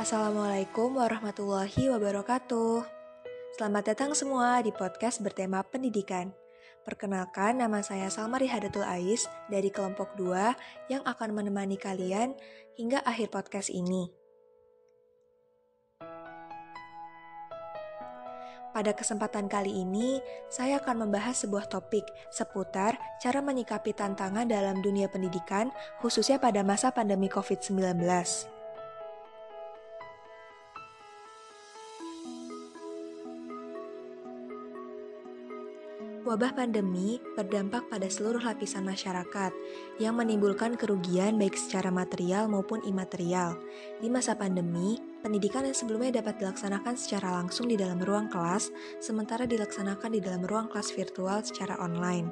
Assalamualaikum warahmatullahi wabarakatuh. Selamat datang semua di podcast bertema pendidikan. Perkenalkan, nama saya Salma Rihadatul Ais dari kelompok 2 yang akan menemani kalian hingga akhir podcast ini. Pada kesempatan kali ini, saya akan membahas sebuah topik seputar cara menyikapi tantangan dalam dunia pendidikan, khususnya pada masa pandemi COVID-19. Wabah pandemi berdampak pada seluruh lapisan masyarakat yang menimbulkan kerugian baik secara material maupun imaterial. Di masa pandemi, pendidikan yang sebelumnya dapat dilaksanakan secara langsung di dalam ruang kelas, sementara dilaksanakan di dalam ruang kelas virtual secara online.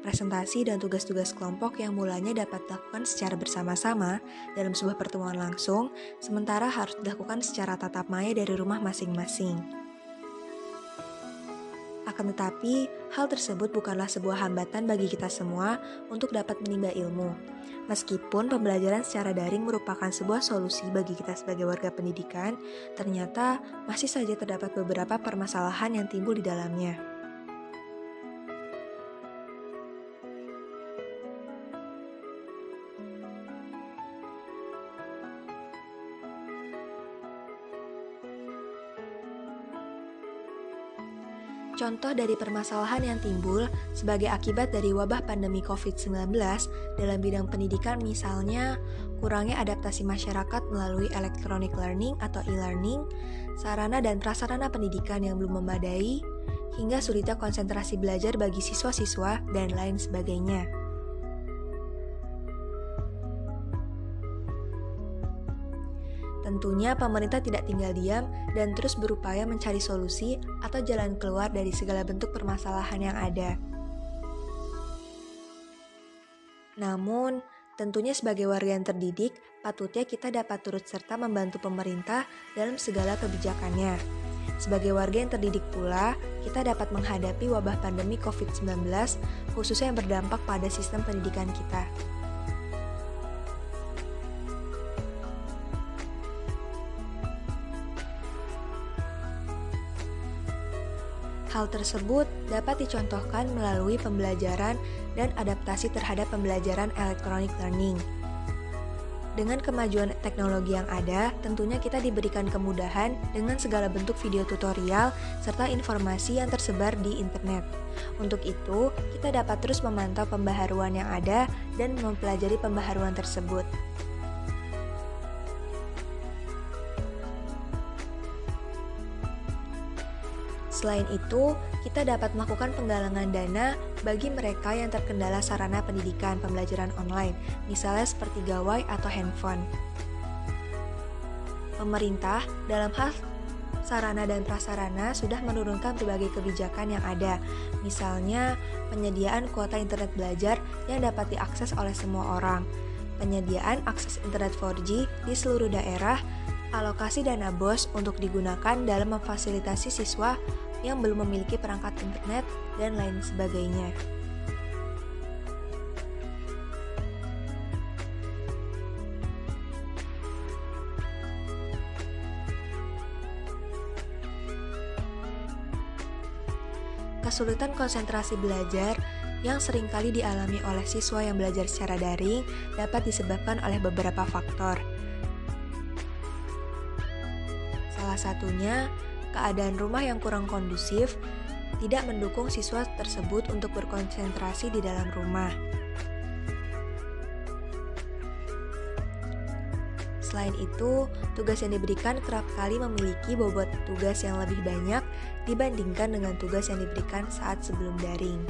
Presentasi dan tugas-tugas kelompok yang mulanya dapat dilakukan secara bersama-sama dalam sebuah pertemuan langsung, sementara harus dilakukan secara tatap maya dari rumah masing-masing. Akan tetapi, hal tersebut bukanlah sebuah hambatan bagi kita semua untuk dapat menimba ilmu. Meskipun pembelajaran secara daring merupakan sebuah solusi bagi kita sebagai warga pendidikan, ternyata masih saja terdapat beberapa permasalahan yang timbul di dalamnya. Contoh dari permasalahan yang timbul sebagai akibat dari wabah pandemi COVID-19 dalam bidang pendidikan misalnya kurangnya adaptasi masyarakat melalui electronic learning atau e-learning, sarana dan prasarana pendidikan yang belum memadai, hingga sulitnya konsentrasi belajar bagi siswa-siswa dan lain sebagainya. Tentunya pemerintah tidak tinggal diam dan terus berupaya mencari solusi atau jalan keluar dari segala bentuk permasalahan yang ada. Namun, tentunya sebagai warga yang terdidik, patutnya kita dapat turut serta membantu pemerintah dalam segala kebijakannya. Sebagai warga yang terdidik pula, kita dapat menghadapi wabah pandemi COVID-19, khususnya yang berdampak pada sistem pendidikan kita. Hal tersebut dapat dicontohkan melalui pembelajaran dan adaptasi terhadap pembelajaran electronic learning. Dengan kemajuan teknologi yang ada, tentunya kita diberikan kemudahan dengan segala bentuk video tutorial serta informasi yang tersebar di internet. Untuk itu, kita dapat terus memantau pembaharuan yang ada dan mempelajari pembaharuan tersebut. Selain itu, kita dapat melakukan penggalangan dana bagi mereka yang terkendala sarana pendidikan pembelajaran online, misalnya seperti gawai atau handphone. Pemerintah dalam hal sarana dan prasarana sudah menurunkan berbagai kebijakan yang ada, misalnya penyediaan kuota internet belajar yang dapat diakses oleh semua orang, penyediaan akses internet 4G di seluruh daerah, alokasi dana BOS untuk digunakan dalam memfasilitasi siswa yang belum memiliki perangkat internet, dan lain sebagainya. Kesulitan konsentrasi belajar yang sering kali dialami oleh siswa yang belajar secara daring dapat disebabkan oleh beberapa faktor. Salah satunya keadaan rumah yang kurang kondusif tidak mendukung siswa tersebut untuk berkonsentrasi di dalam rumah. Selain itu, tugas yang diberikan kerap kali memiliki bobot tugas yang lebih banyak dibandingkan dengan tugas yang diberikan saat sebelum daring.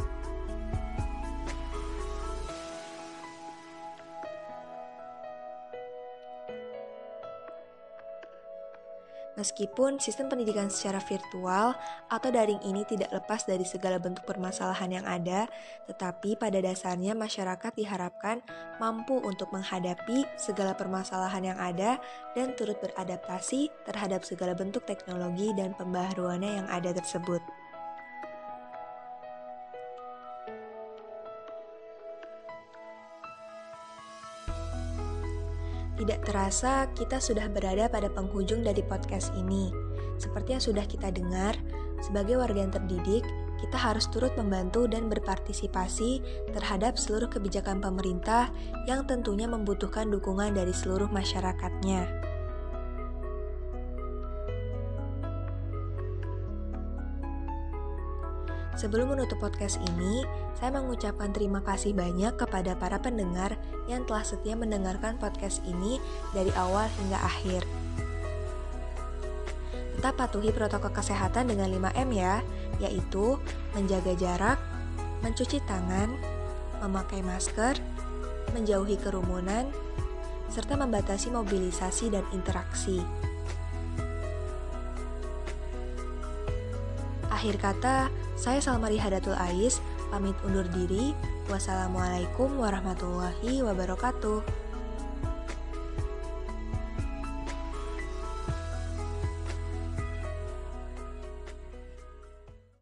Meskipun sistem pendidikan secara virtual atau daring ini tidak lepas dari segala bentuk permasalahan yang ada, tetapi pada dasarnya masyarakat diharapkan mampu untuk menghadapi segala permasalahan yang ada dan turut beradaptasi terhadap segala bentuk teknologi dan pembaharuannya yang ada tersebut. Tidak terasa, kita sudah berada pada penghujung dari podcast ini. Seperti yang sudah kita dengar, sebagai warga yang terdidik, kita harus turut membantu dan berpartisipasi terhadap seluruh kebijakan pemerintah yang tentunya membutuhkan dukungan dari seluruh masyarakatnya. Sebelum menutup podcast ini, saya mengucapkan terima kasih banyak kepada para pendengar yang telah setia mendengarkan podcast ini dari awal hingga akhir. Tetap patuhi protokol kesehatan dengan 5M ya, yaitu menjaga jarak, mencuci tangan, memakai masker, menjauhi kerumunan, serta membatasi mobilisasi dan interaksi. Akhir kata, saya Salmari Hadatul Ais, pamit undur diri. Wassalamualaikum warahmatullahi wabarakatuh.